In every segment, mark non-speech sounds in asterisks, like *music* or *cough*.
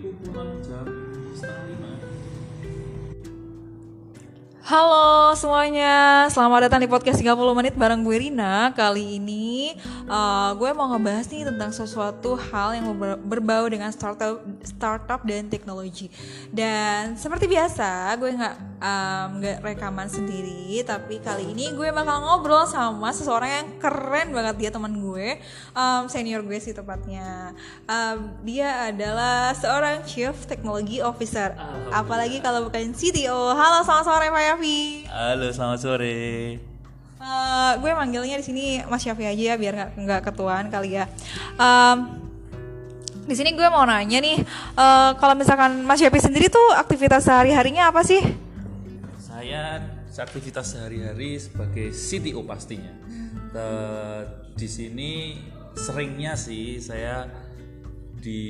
itu pulang jam setengah lima Halo semuanya, selamat datang di podcast 30 menit bareng gue Rina. Kali ini uh, gue mau ngebahas nih tentang sesuatu hal yang ber- berbau dengan startup, startup dan teknologi. Dan seperti biasa gue nggak um, nggak rekaman sendiri Tapi kali ini gue bakal ngobrol sama seseorang yang keren banget. Dia teman gue um, Senior gue sih tepatnya. Um, Dia adalah seorang Chief Technology Officer. Apalagi kalau bukan CTO Halo selamat sore Pak Yafi halo selamat sore Eh, gue manggilnya di sini Mas Syafi aja ya biar nggak nggak ketuaan kali ya. Em, di sini gue mau nanya nih, eh, kalau misalkan Mas Syafi sendiri tuh aktivitas sehari harinya apa sih? saya aktivitas sehari-hari sebagai CTO pastinya Te- di sini seringnya sih saya di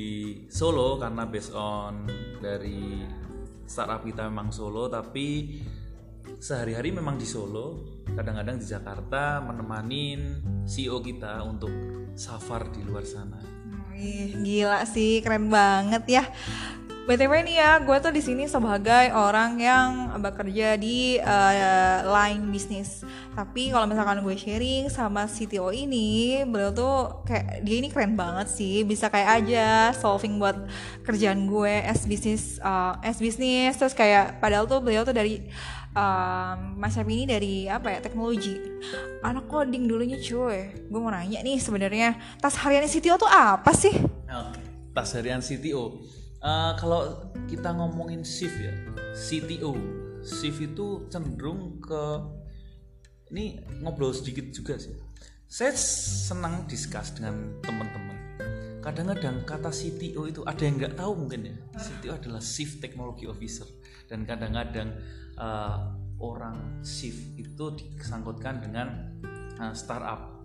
Solo karena based on dari startup kita memang Solo tapi sehari-hari memang di Solo kadang-kadang di Jakarta menemanin CEO kita untuk safar di luar sana Wih, gila sih, keren banget ya. BTW nih ya, gue tuh di sini sebagai orang yang bekerja di eh, line bisnis. Tapi kalau misalkan gue sharing sama CTO ini, beliau tuh kayak dia ini keren banget sih, bisa kayak aja solving buat kerjaan gue as bisnis, eh, as bisnis. Terus kayak padahal tuh beliau tuh dari um, Mas Syafi ini dari apa ya teknologi anak coding dulunya cuy gue mau nanya nih sebenarnya tas harian CTO tuh apa sih Oke, tas harian CTO. Eh, kalau kita ngomongin shift ya, CTO, shift itu cenderung ke ini ngobrol sedikit juga sih. Saya senang discuss dengan teman-teman. Kadang-kadang kata CTO itu ada yang nggak tahu mungkin ya. CTO adalah Chief Technology Officer dan kadang-kadang eh, orang shift itu disangkutkan dengan eh, startup.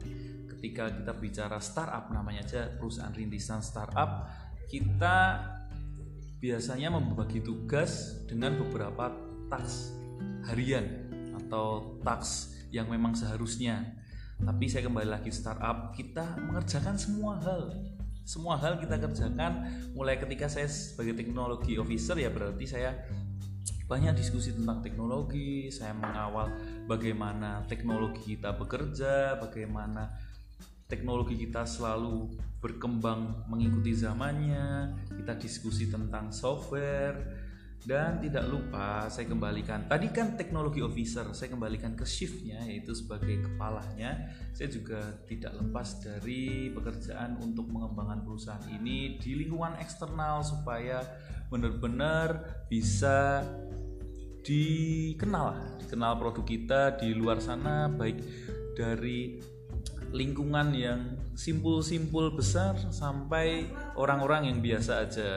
Ketika kita bicara startup namanya aja perusahaan rintisan startup kita biasanya membagi tugas dengan beberapa task harian atau task yang memang seharusnya. Tapi saya kembali lagi startup kita mengerjakan semua hal. Semua hal kita kerjakan. Mulai ketika saya sebagai teknologi officer ya berarti saya banyak diskusi tentang teknologi saya mengawal bagaimana teknologi kita bekerja bagaimana teknologi kita selalu berkembang mengikuti zamannya kita diskusi tentang software dan tidak lupa saya kembalikan tadi kan teknologi officer saya kembalikan ke shiftnya yaitu sebagai kepalanya. Saya juga tidak lepas dari pekerjaan untuk mengembangkan perusahaan ini di lingkungan eksternal supaya benar-benar bisa dikenal dikenal produk kita di luar sana baik dari lingkungan yang simpul-simpul besar sampai orang-orang yang biasa aja.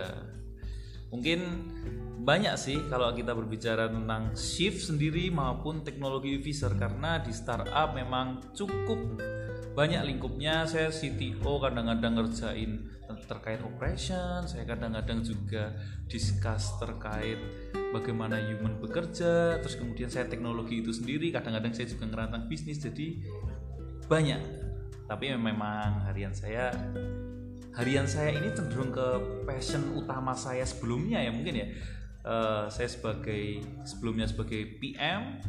Mungkin banyak sih kalau kita berbicara tentang shift sendiri maupun teknologi officer karena di startup memang cukup banyak lingkupnya. Saya CTO kadang-kadang ngerjain terkait operation saya kadang-kadang juga discuss terkait bagaimana human bekerja terus kemudian saya teknologi itu sendiri kadang-kadang saya juga ngerancang bisnis jadi banyak. Tapi memang harian saya harian saya ini cenderung ke passion utama saya sebelumnya ya mungkin ya. Eh, saya sebagai sebelumnya sebagai PM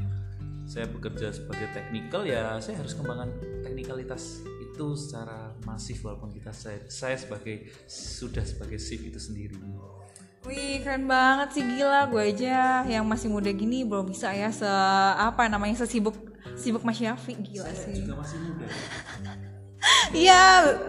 saya bekerja sebagai technical ya saya harus kembangkan teknikalitas itu secara masif walaupun kita saya, saya sebagai sudah sebagai shift itu sendiri. Wih keren banget sih gila. Gue aja yang masih muda gini belum bisa ya se apa namanya sesibuk sibuk Mas Syafi gila sih. juga masih muda *laughs* Iya,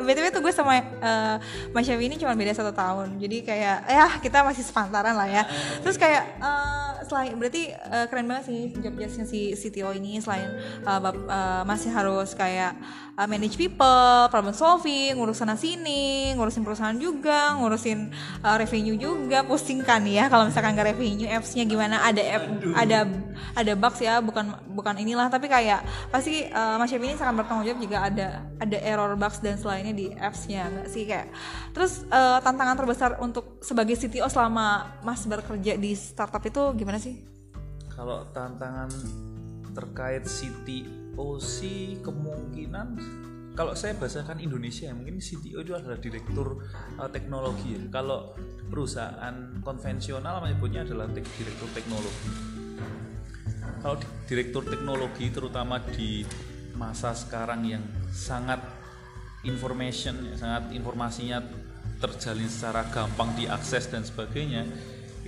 btw tuh gue sama eh, Mas Syafi ini cuma beda satu tahun, jadi kayak ya kita masih sepantaran lah ya. Terus kayak eh, selain berarti eh, keren banget sih job desknya si CTO ini. Selain bap- eh, masih harus kayak eh, manage people, problem solving, ngurus sana sini, ngurusin perusahaan juga, ngurusin eh, revenue juga, pusing kan ya kalau misalkan nggak revenue apps-nya gimana? Ada app ada ada bugs ya bukan bukan inilah. Tapi kayak pasti eh, Mas Syafi ini sangat bertanggung jawab jika ada ada error bugs dan selainnya di apps-nya nggak sih kayak terus eh, tantangan terbesar untuk sebagai CTO selama Mas bekerja di startup itu gimana sih? kalau tantangan terkait CTO sih kemungkinan kalau saya bahasakan Indonesia mungkin CTO itu adalah direktur uh, teknologi ya. Kalau perusahaan konvensional menyebutnya adalah tek- direktur teknologi. Kalau di- direktur teknologi terutama di masa sekarang yang sangat information, ya, sangat informasinya terjalin secara gampang diakses dan sebagainya,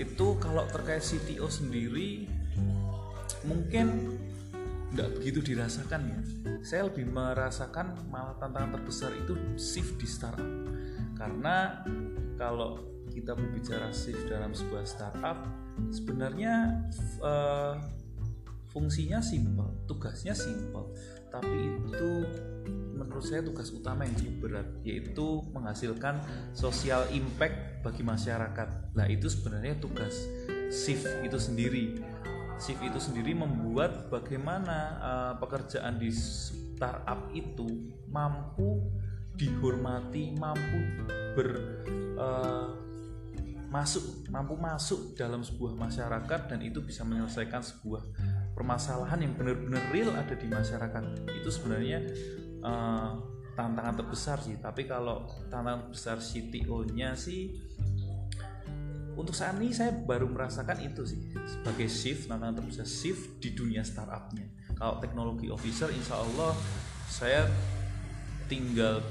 itu kalau terkait CTO sendiri mungkin nggak begitu dirasakan ya. Saya lebih merasakan malah tantangan terbesar itu shift di startup. Karena kalau kita berbicara shift dalam sebuah startup sebenarnya eh, fungsinya simpel tugasnya simpel tapi itu menurut saya tugas utama yang cukup berat yaitu menghasilkan social impact bagi masyarakat. Nah itu sebenarnya tugas shift itu sendiri. Shift itu sendiri membuat bagaimana uh, pekerjaan di startup itu mampu dihormati, mampu ber uh, masuk, mampu masuk dalam sebuah masyarakat dan itu bisa menyelesaikan sebuah permasalahan yang benar-benar real ada di masyarakat. Itu sebenarnya uh, tantangan terbesar sih. Tapi kalau tantangan besar CTO-nya sih untuk saat ini saya baru merasakan itu sih sebagai shift tantangan terbesar shift di dunia startupnya kalau teknologi officer insya Allah saya tinggal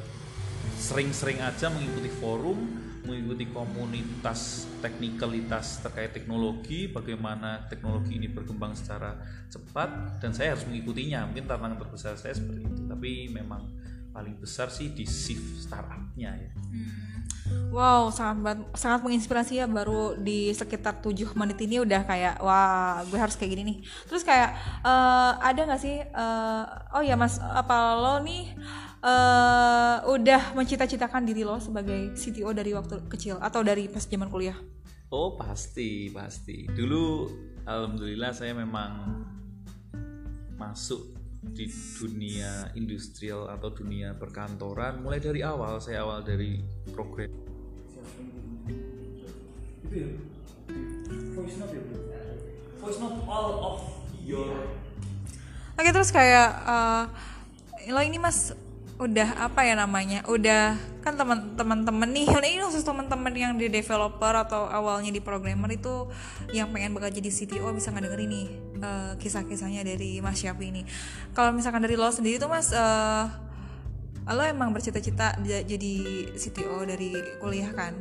sering-sering aja mengikuti forum mengikuti komunitas teknikalitas terkait teknologi bagaimana teknologi ini berkembang secara cepat dan saya harus mengikutinya. Mungkin tantangan terbesar saya seperti itu tapi memang paling besar sih di shift startupnya ya. Wow, sangat sangat menginspirasi ya baru di sekitar 7 menit ini udah kayak wah, gue harus kayak gini nih. Terus kayak uh, ada nggak sih uh, oh ya Mas, apa lo nih uh, udah mencita-citakan diri lo sebagai CTO dari waktu kecil atau dari pas zaman kuliah? Oh, pasti, pasti. Dulu alhamdulillah saya memang masuk di dunia industrial atau dunia perkantoran mulai dari awal saya awal dari program itu ya voice note ya voice note all of your Oke terus kayak uh, lo ini mas udah apa ya namanya? Udah kan teman-teman teman nih. Ini khusus teman-teman yang di developer atau awalnya di programmer itu yang pengen bakal jadi CTO bisa ngedenger ini uh, kisah-kisahnya dari Mas Syafi ini. Kalau misalkan dari lo sendiri tuh Mas uh, lo emang bercita-cita jadi CTO dari kuliah kan?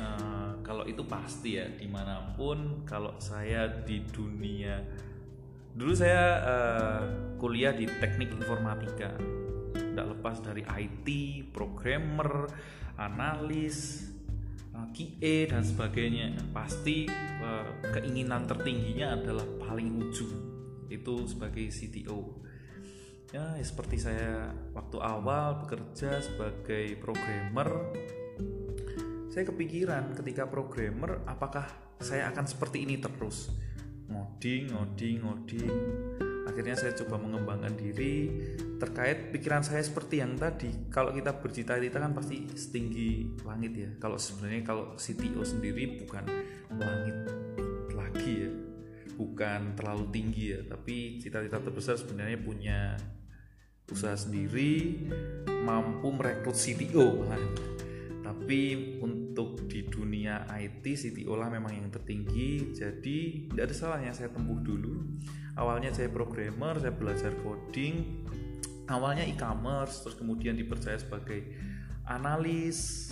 Uh, kalau itu pasti ya di mana pun kalau saya di dunia. Dulu saya uh, kuliah di teknik informatika tidak lepas dari IT, programmer, analis, QA dan sebagainya. Pasti keinginan tertingginya adalah paling ujung itu sebagai CTO. Ya, seperti saya waktu awal bekerja sebagai programmer, saya kepikiran ketika programmer apakah saya akan seperti ini terus ngoding, ngoding, ngoding akhirnya saya coba mengembangkan diri terkait pikiran saya seperti yang tadi. Kalau kita bercita-cita kan pasti setinggi langit ya. Kalau sebenarnya kalau CTO sendiri bukan langit lagi ya. Bukan terlalu tinggi ya. Tapi cita-cita terbesar sebenarnya punya usaha sendiri mampu merekrut CTO tapi untuk di dunia IT CTO lah memang yang tertinggi. Jadi tidak ada salahnya saya tempuh dulu awalnya saya programmer saya belajar coding. Awalnya e-commerce terus kemudian dipercaya sebagai analis.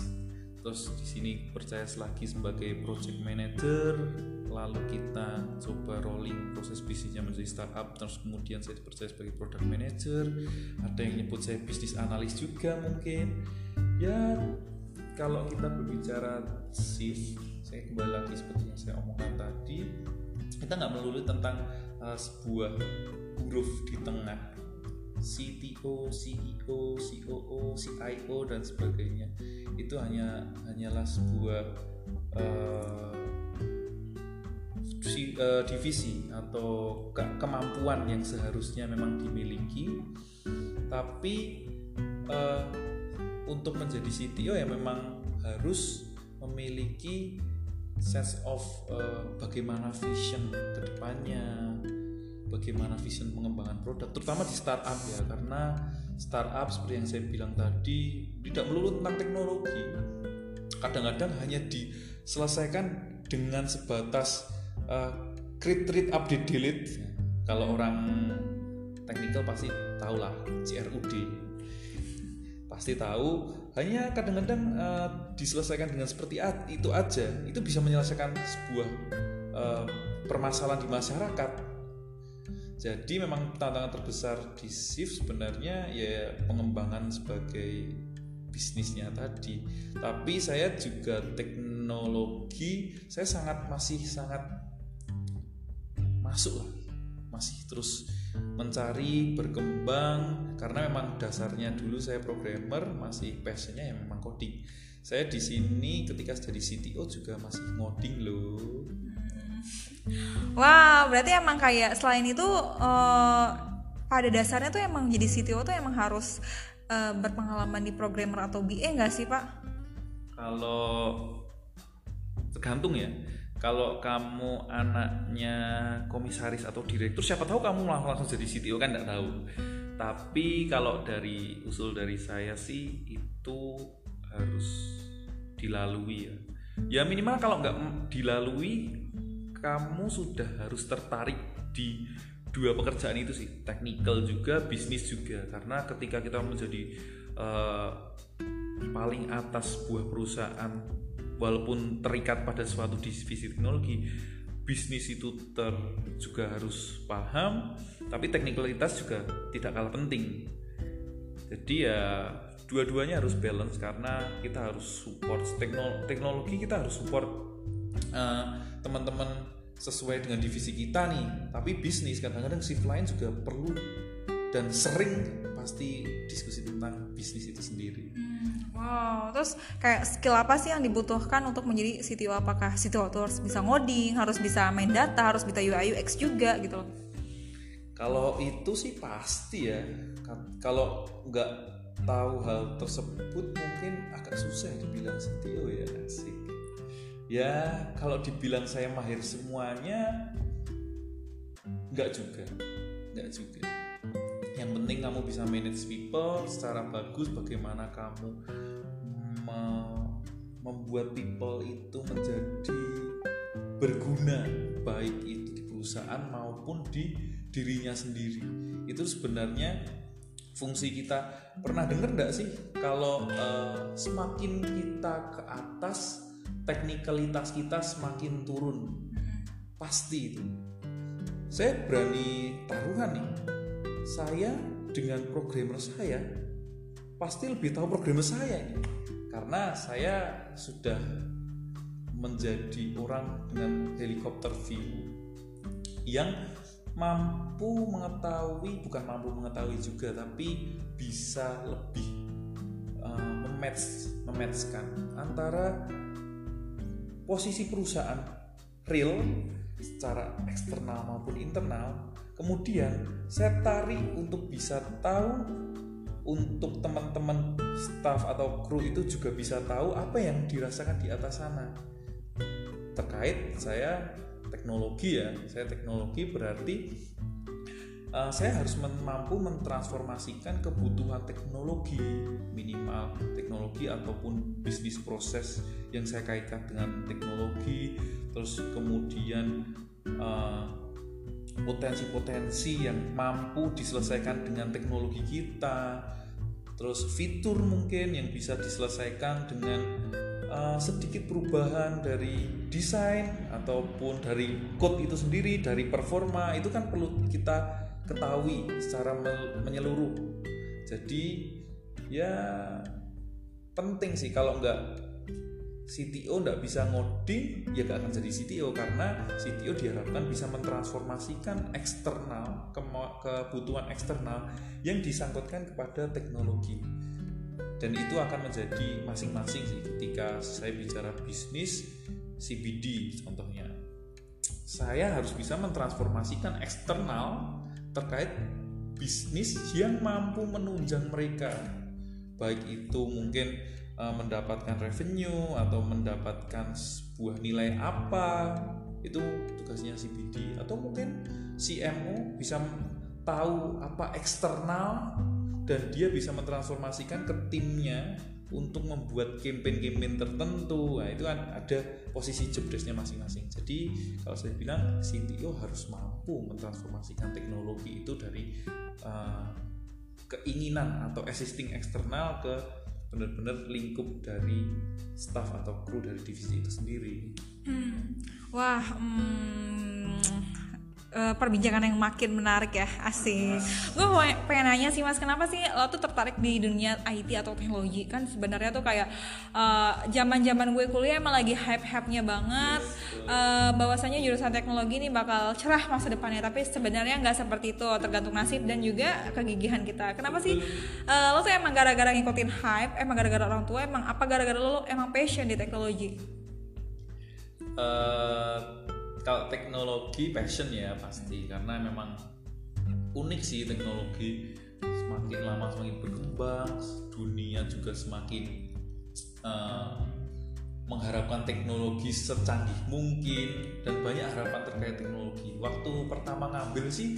Terus di sini percaya lagi sebagai project manager. Lalu kita coba rolling proses bisnisnya menjadi startup terus kemudian saya dipercaya sebagai product manager. Ada yang nyebut saya bisnis analis juga mungkin. Ya kalau kita berbicara shift saya kembali lagi seperti yang saya omongkan tadi kita nggak melulu tentang uh, sebuah huruf di tengah. CTO, CEO, COO, CIO dan sebagainya. Itu hanya hanyalah sebuah uh, si, divisi atau ke kemampuan yang seharusnya memang dimiliki. Tapi uh, untuk menjadi CTO ya memang harus memiliki sense of uh, bagaimana vision ke depannya bagaimana vision pengembangan produk terutama di startup ya. Karena startup seperti yang saya bilang tadi tidak melulu tentang teknologi. Kadang-kadang hanya diselesaikan dengan sebatas uh, create read update delete. Kalau orang teknikal pasti tahu lah CRUD pasti tahu hanya kadang-kadang uh, diselesaikan dengan seperti itu aja. Itu bisa menyelesaikan sebuah uh, permasalahan di masyarakat. Jadi memang tantangan terbesar di shift sebenarnya ya pengembangan sebagai bisnisnya tadi. Tapi saya juga teknologi saya sangat masih sangat masuk lah. Masih terus mencari berkembang karena memang dasarnya dulu saya programmer masih passionnya yang memang coding saya di sini ketika jadi CTO juga masih ngoding loh Wah, berarti emang kayak selain itu uh, pada dasarnya tuh emang jadi CTO tuh emang harus uh, berpengalaman di programmer atau BA nggak sih pak? Kalau tergantung ya. Kalau kamu anaknya komisaris atau direktur, siapa tahu kamu langsung jadi CTO kan nggak tahu. Tapi kalau dari usul dari saya sih itu harus dilalui ya. Ya minimal kalau nggak dilalui, kamu sudah harus tertarik di dua pekerjaan itu sih technical juga bisnis juga karena ketika kita menjadi uh, paling atas sebuah perusahaan walaupun terikat pada suatu divisi teknologi bisnis itu ter juga harus paham tapi teknikalitas juga tidak kalah penting. Jadi ya dua-duanya harus balance karena kita harus support teknologi kita harus support uh, teman-teman sesuai dengan divisi kita nih. Tapi bisnis kadang-kadang shift lain juga perlu dan sering pasti diskusi tentang bisnis itu sendiri wow terus kayak skill apa sih yang dibutuhkan untuk menjadi CTO apakah CTO itu harus bisa ngoding harus bisa main data harus bisa UI UX juga gitu loh? Kalau itu sih pasti ya. Kalau nggak tahu hal tersebut mungkin agak susah dibilang CTO ya sih ya kalau dibilang saya mahir semuanya nggak juga. Nggak juga yang penting kamu bisa manage people secara bagus bagaimana kamu me membuat people itu menjadi berguna baik itu di perusahaan maupun di dirinya sendiri. Itu sebenarnya fungsi kita. Pernah dengar nggak sih kalau uh, semakin kita ke atas teknikalitas kita semakin turun? Pasti itu. Saya berani taruhan nih saya dengan programmer saya pasti lebih tahu programmer saya ini. Karena saya sudah menjadi orang dengan helikopter view yang mampu mengetahui bukan mampu mengetahui juga tapi bisa lebih uh, mematch mematchkan antara posisi perusahaan real secara eksternal maupun internal kemudian saya tarik untuk bisa tahu untuk teman-teman staff atau kru itu juga bisa tahu apa yang dirasakan di atas sana. Terkait saya teknologi ya saya teknologi berarti uh, saya harus mampu mentransformasikan kebutuhan teknologi minimal teknologi ataupun bisnis proses yang saya kaitkan dengan teknologi terus kemudian uh, potensi-potensi yang mampu diselesaikan dengan teknologi kita terus fitur mungkin yang bisa diselesaikan dengan uh, sedikit perubahan dari desain ataupun dari code itu sendiri dari performa itu kan perlu kita ketahui secara menyeluruh. Jadi ya penting sih kalau nggak CTO nggak bisa ngoding ya nggak akan jadi CTO karena CTO diharapkan bisa mentransformasikan eksternal ke kebutuhan eksternal yang disangkutkan kepada teknologi. Dan itu akan menjadi masing-masing sih ketika saya bicara bisnis CBD contohnya. Saya harus bisa mentransformasikan eksternal terkait bisnis yang mampu menunjang mereka. Baik itu mungkin uh, mendapatkan revenue atau mendapatkan sebuah nilai apa itu tugasnya CBD atau mungkin CMO bisa tahu apa eksternal dan dia bisa mentransformasikan ke timnya untuk membuat campaign-campaign tertentu nah itu kan ada posisi job desknya masing-masing jadi kalau saya bilang CTO harus mampu mentransformasikan teknologi itu dari uh, keinginan atau existing eksternal ke benar-benar lingkup dari staff atau kru dari divisi itu sendiri. Hmm. Wah, hmm, uh, perbincangan yang makin menarik ya asik. Gue pengen nanya sih mas kenapa sih lo tuh tertarik di dunia IT atau teknologi? Kan sebenarnya tuh kayak zaman uh, zaman gue kuliah emang lagi hype hype nya banget. Uh, bahwasanya jurusan teknologi ini bakal cerah masa depannya tapi sebenarnya nggak seperti itu tergantung nasib dan juga kegigihan kita. Kenapa sih uh, lo tuh emang gara-gara ngikutin hype emang gara-gara orang tua emang apa gara-gara lo emang passion di teknologi? Uh, kalau teknologi passion ya pasti. Karena memang unik sih teknologi. Semakin lama semakin berkembang dunia juga semakin uh, mengharapkan teknologi secanggih mungkin dan banyak harapan terkait teknologi. Waktu pertama ngambil sih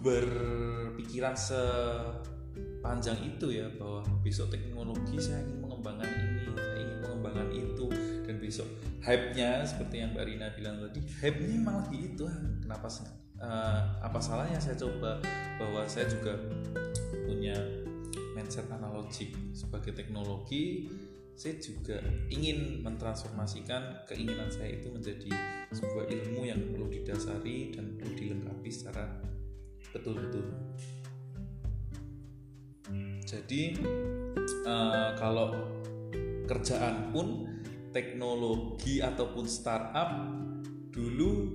berpikiran sepanjang itu ya bahwa besok teknologi saya ingin mengembangkan ini saya ingin mengembangkan itu besok. Hype-nya seperti yang Mbak Rina bilang tadi hype-nya emang lagi itu kenapa uh, apa salahnya saya coba bahwa saya juga punya mindset analogik sebagai teknologi. Saya juga ingin mentransformasikan keinginan saya itu menjadi sebuah ilmu yang perlu didasari dan perlu dilengkapi secara betul-betul. Jadi uh, kalau kerjaan pun teknologi ataupun startup dulu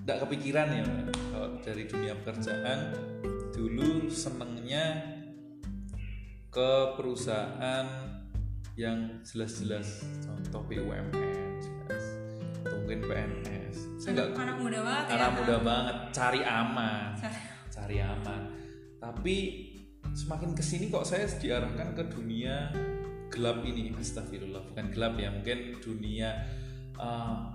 tidak kepikiran ya kalau dari dunia pekerjaan dulu senengnya ke perusahaan yang jelas-jelas contoh BUMN atau mungkin PNS saya nggak anak muda banget ya, anak ya, muda banget cari aman. Cari aman. Tapi semakin ke sini kok saya diarahkan ke dunia gelap ini astagfirullah. Bukan gelap ya mungkin dunia uh,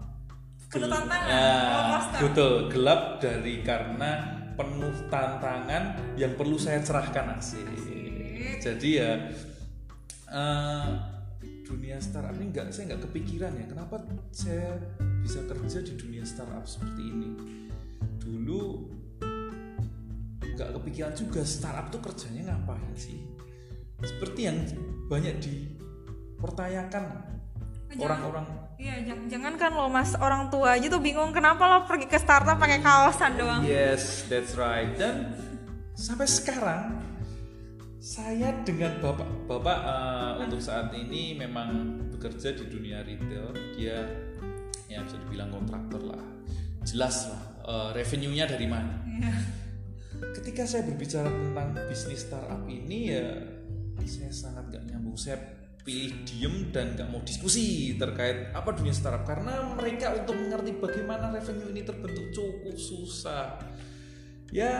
penuh tantangan uh, betul. Gelap dari karena penuh tantangan yang perlu saya cerahkan asik jadi ya uh, dunia startup ini nggak saya nggak kepikiran ya kenapa saya bisa kerja di dunia startup seperti ini? Dulu nggak kepikiran juga startup tuh kerjanya ngapain sih? Seperti yang banyak dipertanyakan orang-orang Iya, jangan, jangan kan lo mas orang tua aja tuh bingung kenapa lo pergi ke startup pakai kaosan doang. Yes, that's right. Dan sampai sekarang saya dengan bapak bapak uh, untuk saat ini memang bekerja di dunia retail. Dia ya bisa dibilang kontraktor lah. Jelas lah uh, revenue-nya dari mana. Yeah. Ketika saya berbicara tentang bisnis startup ini ya saya sangat gak saya pilih diem dan gak mau diskusi terkait apa dunia startup. Karena mereka untuk mengerti bagaimana revenue ini terbentuk cukup susah. Ya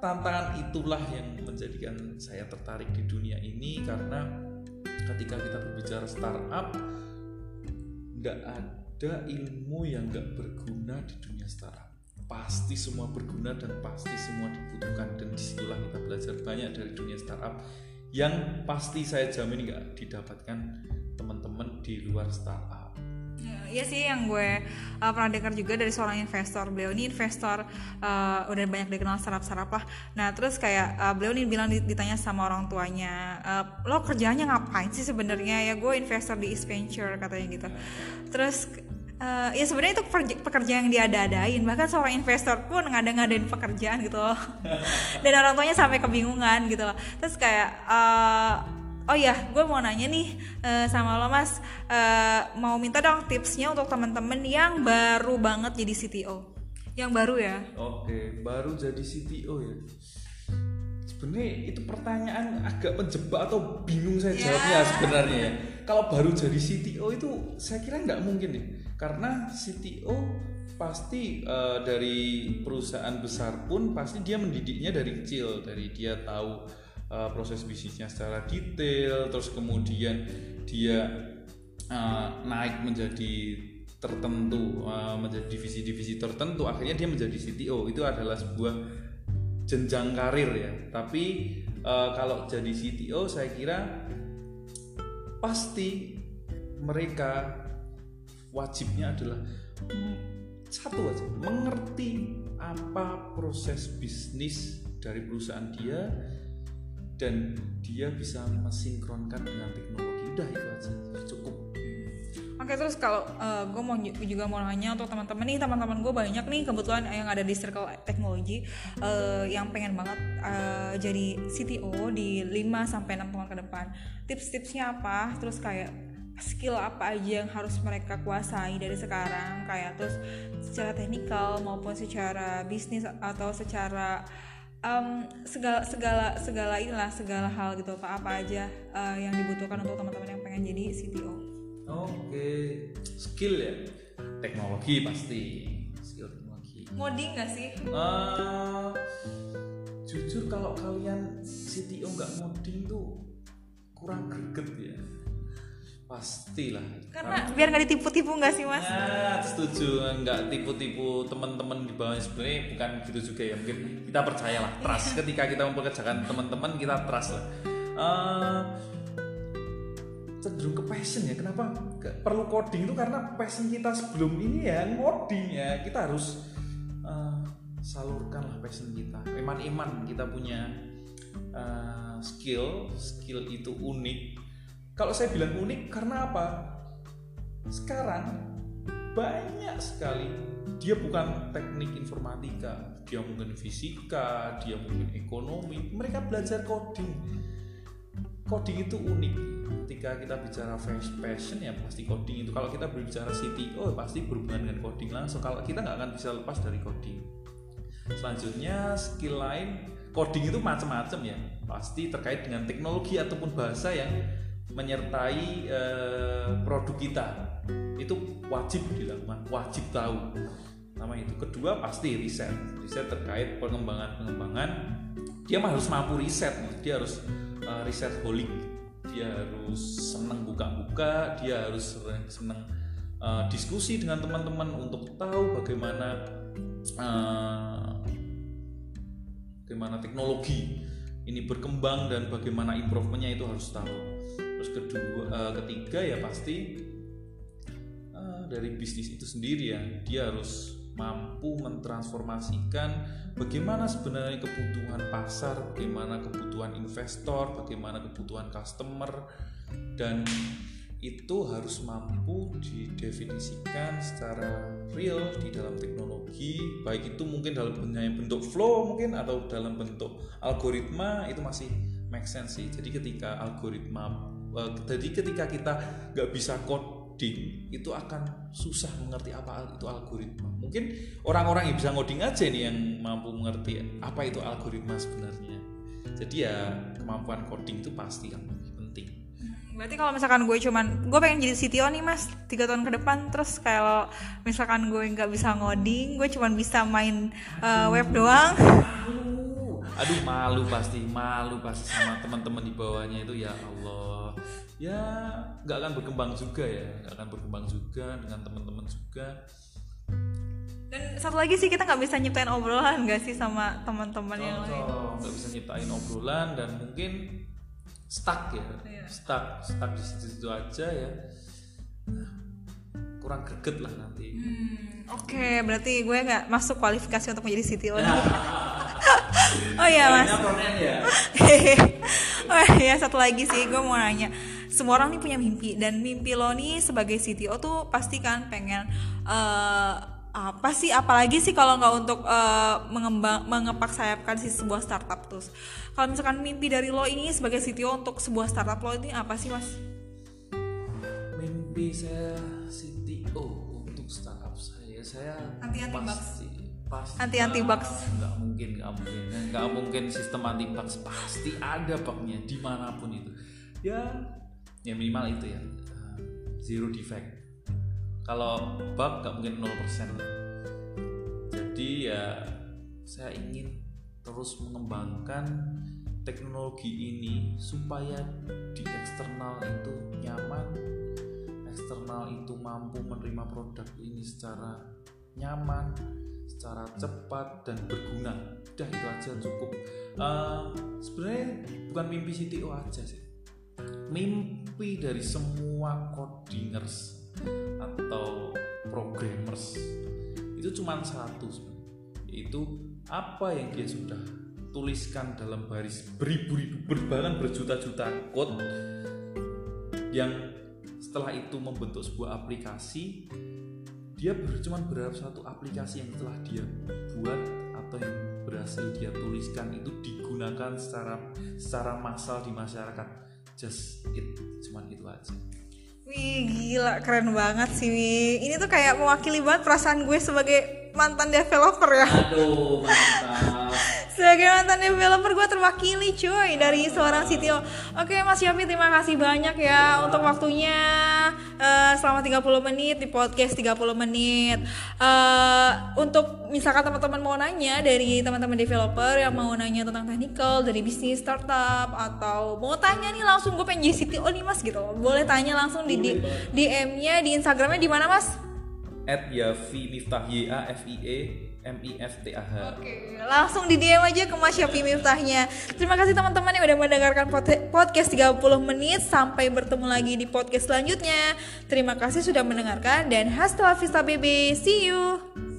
tantangan itulah yang menjadikan saya tertarik di dunia ini karena ketika kita berbicara startup nggak ada ilmu yang nggak berguna di dunia startup. Pasti semua berguna dan pasti semua dibutuhkan dan di situlah kita belajar banyak dari dunia startup yang pasti saya jamin nggak didapatkan teman-teman di luar startup. Ya, iya sih yang gue uh, pernah dengar juga dari seorang investor beliau ini investor uh, udah banyak dikenal startup-startup lah. Nah terus kayak uh, beliau ini bilang ditanya sama orang tuanya, uh, lo kerjanya ngapain sih sebenarnya ya gue investor di East Venture katanya gitu. Terus uh, ya sebenarnya itu pekerjaan yang diada-adain. Bahkan seorang investor pun ngada-ngadain pekerjaan gitu loh. *laughs* Dan orang tuanya sampai kebingungan gitu loh. Terus kayak uh, oh ya gue mau nanya nih uh, sama lo mas. Mau minta dong tipsnya untuk temen-temen yang baru banget jadi CTO yang baru ya? Oke baru jadi CTO ya sebenarnya itu pertanyaan agak menjebak atau bingung saya ya. jawabnya yeah. sebenarnya ya kalau baru jadi CTO itu saya kira nggak mungkin nih karena CTO pasti uh, dari perusahaan besar pun pasti dia mendidiknya dari kecil dari dia tahu uh, proses bisnisnya secara detail terus kemudian dia uh, naik menjadi tertentu uh, menjadi divisi-divisi tertentu akhirnya dia menjadi CTO itu adalah sebuah jenjang karir ya. Tapi eh, kalau jadi CTO saya kira pasti mereka wajibnya adalah mm, satu aja mengerti apa proses bisnis dari perusahaan dia dan dia bisa mensinkronkan dengan teknologi. Udah itu aja Oke terus kalau gue mau ju- juga mau nanya untuk teman-teman nih teman-teman gue banyak nih kebetulan yang ada di circle teknologi eh, yang pengen banget eh, jadi CTO di 5 sampai 6 tahun ke depan. Tips-tipsnya apa? Terus kayak skill apa aja yang harus mereka kuasai dari sekarang kayak terus secara teknikal maupun secara bisnis atau secara em, segala segala segala inilah segala hal gitu apa apa aja eh, yang dibutuhkan untuk teman-teman yang pengen jadi CTO. Oke. Skill ya? Teknologi pasti. Skill teknologi. Ngoding gak sih? Eh, jujur kalau kalian CTO nggak ngoding tuh kurang greget ya. Pastilah. Karena biar nggak ditipu-tipu nggak sih mas? Ya, setuju. Nggak tipu-tipu teman-teman di bawahnya sebenarnya bukan gitu juga ya. Mungkin kita percayalah trust. Ketika kita mempekerjakan teman-teman kita trust lah. Eh, cenderung ke passion ya. Kenapa Ke- perlu coding itu karena passion kita sebelum ini ya ngoding ya. Kita harus eh, salurkan lah passion kita. Iman-iman kita punya eh, skill skill itu unik. Kalau saya bilang unik karena apa? Sekarang banyak sekali dia bukan teknik informatika dia mungkin fisika dia mungkin ekonomi mereka belajar coding. Coding itu unik ketika kita bicara fas- passion ya pasti coding itu. Kalau kita berbicara CTO pasti berhubungan dengan coding langsung. Kalau kita nggak akan bisa lepas dari coding. Selanjutnya skill lain coding itu macam-macam ya. Pasti terkait dengan teknologi ataupun bahasa yang menyertai eh, produk kita. Itu wajib dilakukan wajib tahu. Nama itu. Kedua pasti riset. Riset terkait pengembangan pengembangan dia harus mampu riset dia harus eh, riset holik dia harus senang buka-buka dia harus senang eh, diskusi dengan teman-teman untuk tahu bagaimana eh, bagaimana teknologi ini berkembang dan bagaimana improvementnya itu harus tahu. Terus kedua eh, ketiga ya pasti eh, dari bisnis itu sendiri ya dia harus mampu mentransformasikan bagaimana sebenarnya kebutuhan pasar bagaimana kebutuhan investor bagaimana kebutuhan customer dan itu harus mampu didefinisikan secara real di dalam teknologi baik itu mungkin dalam bentuk- flow mungkin atau dalam bentuk algoritma itu masih make sense sih. Jadi ketika algoritma eh, jadi ketika kita nggak bisa coding itu akan susah mengerti apa itu algoritma. Mungkin orang-orang yang bisa ngoding aja nih yang mampu mengerti apa itu algoritma sebenarnya. Jadi ya kemampuan coding itu pasti yang lebih penting. Berarti kalau misalkan gue cuman gue pengen jadi CTO nih mas tiga tahun ke depan. Terus kalau misalkan gue nggak bisa ngoding gue cuman bisa main eh, web doang. Aduh, aduh malu pasti, malu pasti sama teman-teman di bawahnya itu. Ya Allah. Ya nggak akan berkembang juga ya, nggak akan berkembang juga dengan teman-teman juga. dan satu lagi sih kita nggak bisa nyiptain obrolan gak sih sama teman-teman yang lain nggak bisa nyiptain obrolan dan mungkin stuck ya, Iya. stuck, stuck di situ-situ aja ya. Kurang greget lah nanti. Hmm, Oke, berarti gue nggak masuk kualifikasi untuk menjadi CTO nih. *laughs* oh iya mas. Ya. *laughs* oh ya satu lagi sih gue mau nanya semua orang nih punya mimpi. Dan mimpi lo nih sebagai CTO tuh pasti kan pengen eh, apa sih? Apalagi sih kalau nggak untuk eh, mengembang mengepak sayapkan si sebuah startup terus kalau misalkan mimpi dari lo ini sebagai CTO untuk sebuah startup lo ini apa sih mas? Mimpi saya CTO untuk startup saya saya Anti-anti bugs. pasti pasti. Anti-anti bugs. nggak mungkin nggak mungkin. Nggak mungkin sistem anti bugs. Pasti ada bugnya di mana pun itu. Ya ya minimal itu ya. Uh, zero defect. Kalau bug nggak mungkin 0% jadi ya saya ingin terus mengembangkan teknologi ini supaya di eksternal itu nyaman eksternal itu mampu menerima produk ini secara nyaman secara cepat dan berguna. Udah itu aja cukup. Uh, sebenarnya bukan mimpi CTO aja sih mimpi dari semua codingers atau programmers itu cuma satu yaitu apa yang dia sudah tuliskan dalam baris beribu-ribu bahkan berjuta-juta code yang setelah itu membentuk sebuah aplikasi dia cuma berharap satu aplikasi yang telah dia buat atau yang berhasil dia tuliskan itu digunakan secara secara massal di masyarakat just it cuman itu aja. Wih gila keren banget sih Wi. Ini tuh kayak mewakili banget perasaan gue sebagai mantan developer ya. Aduh mantap Sebagai mantan developer gue terwakili cuy dari seorang CTO Oke Mas Yofi terima kasih banyak ya untuk waktunya. Uh, selama 30 menit di podcast 30 menit. Uh, Untuk misalkan teman-teman mau nanya dari teman-teman developer yang mau nanya tentang technical dari bisnis startup Atau mau tanya nih langsung gue pengen jadi CTO nih mas gitu Boleh tanya langsung di, di DM-nya di Instagramnya di mana mas? at Yafi Miftah Y A F I E M I F T A H. Oke, langsung di DM aja ke Mas Syafi Miftahnya. Terima kasih teman-teman yang udah mendengarkan podcast 30 menit. Sampai bertemu lagi di podcast selanjutnya. Terima kasih sudah mendengarkan dan hasta la vista baby. See you.